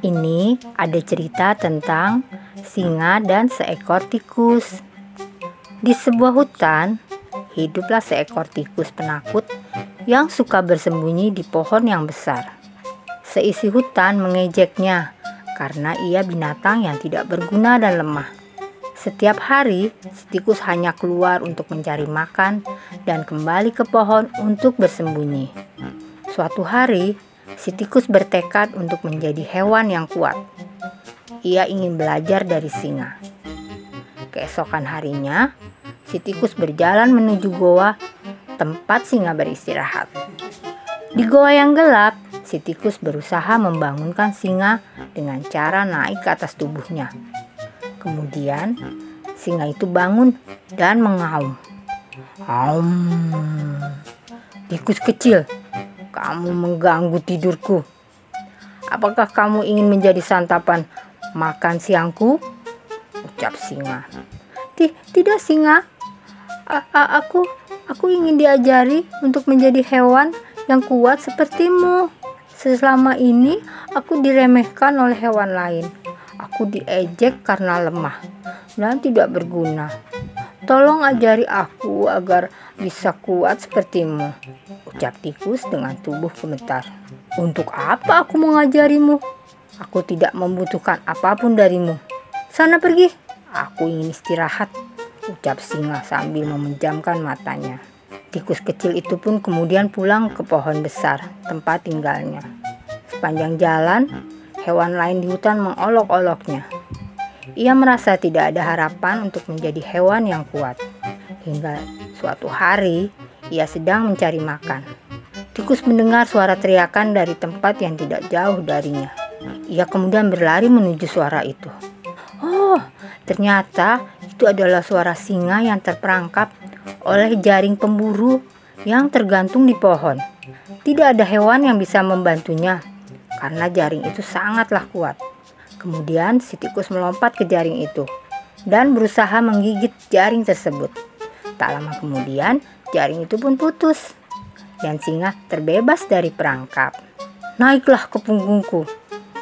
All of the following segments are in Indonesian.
ini ada cerita tentang singa dan seekor tikus. Di sebuah hutan, hiduplah seekor tikus penakut yang suka bersembunyi di pohon yang besar. Seisi hutan mengejeknya karena ia binatang yang tidak berguna dan lemah. Setiap hari, tikus hanya keluar untuk mencari makan dan kembali ke pohon untuk bersembunyi. Suatu hari, si tikus bertekad untuk menjadi hewan yang kuat. Ia ingin belajar dari singa. Keesokan harinya, si tikus berjalan menuju goa tempat singa beristirahat. Di goa yang gelap, si tikus berusaha membangunkan singa dengan cara naik ke atas tubuhnya. Kemudian, singa itu bangun dan mengaum. Aum. Tikus kecil, kamu mengganggu tidurku. Apakah kamu ingin menjadi santapan makan siangku? Ucap singa. Tidak singa. A aku aku ingin diajari untuk menjadi hewan yang kuat sepertimu. Selama ini aku diremehkan oleh hewan lain. Aku diejek karena lemah dan tidak berguna. Tolong ajari aku agar bisa kuat sepertimu. Ucap tikus dengan tubuh gemetar. Untuk apa aku mengajarimu? Aku tidak membutuhkan apa pun darimu. Sana pergi. Aku ingin istirahat. Ucap singa sambil memejamkan matanya. Tikus kecil itu pun kemudian pulang ke pohon besar, tempat tinggalnya. Sepanjang jalan, hewan lain di hutan mengolok-oloknya. Ia merasa tidak ada harapan untuk menjadi hewan yang kuat. Hingga suatu hari, ia sedang mencari makan. Tikus mendengar suara teriakan dari tempat yang tidak jauh darinya. Ia kemudian berlari menuju suara itu. Oh, ternyata itu adalah suara singa yang terperangkap oleh jaring pemburu yang tergantung di pohon. Tidak ada hewan yang bisa membantunya karena jaring itu sangatlah kuat. Kemudian si tikus melompat ke jaring itu dan berusaha menggigit jaring tersebut. Tak lama kemudian, jaring itu pun putus dan singa terbebas dari perangkap. Naiklah ke punggungku.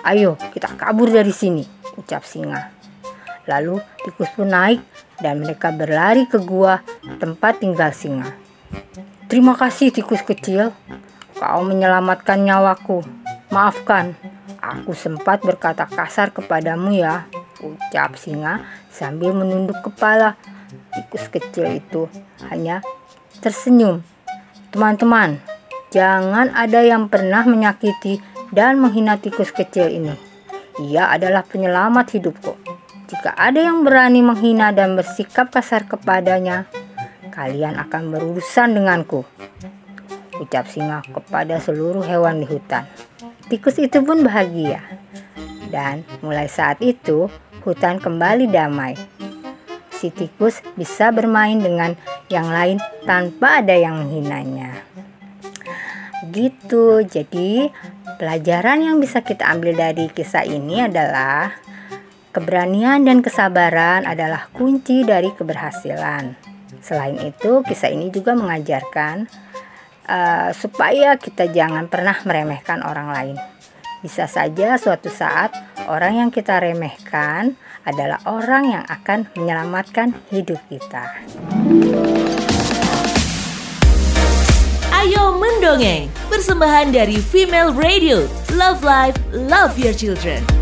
Ayo, kita kabur dari sini, ucap singa. Lalu tikus pun naik dan mereka berlari ke gua tempat tinggal singa. Terima kasih tikus kecil, kau menyelamatkan nyawaku. Maafkan, Aku sempat berkata kasar kepadamu ya, ucap singa sambil menunduk kepala. Tikus kecil itu hanya tersenyum. Teman-teman, jangan ada yang pernah menyakiti dan menghina tikus kecil ini. Ia adalah penyelamat hidupku. Jika ada yang berani menghina dan bersikap kasar kepadanya, kalian akan berurusan denganku. Ucap singa kepada seluruh hewan di hutan. Tikus itu pun bahagia. Dan mulai saat itu, hutan kembali damai. Si tikus bisa bermain dengan yang lain tanpa ada yang menghinanya. Gitu. Jadi, pelajaran yang bisa kita ambil dari kisah ini adalah keberanian dan kesabaran adalah kunci dari keberhasilan. Selain itu, kisah ini juga mengajarkan uh, supaya kita jangan pernah meremehkan orang lain. Bisa saja suatu saat orang yang kita remehkan adalah orang yang akan menyelamatkan hidup kita. Ayo mendongeng, persembahan dari Female Radio. Love Life, Love Your Children.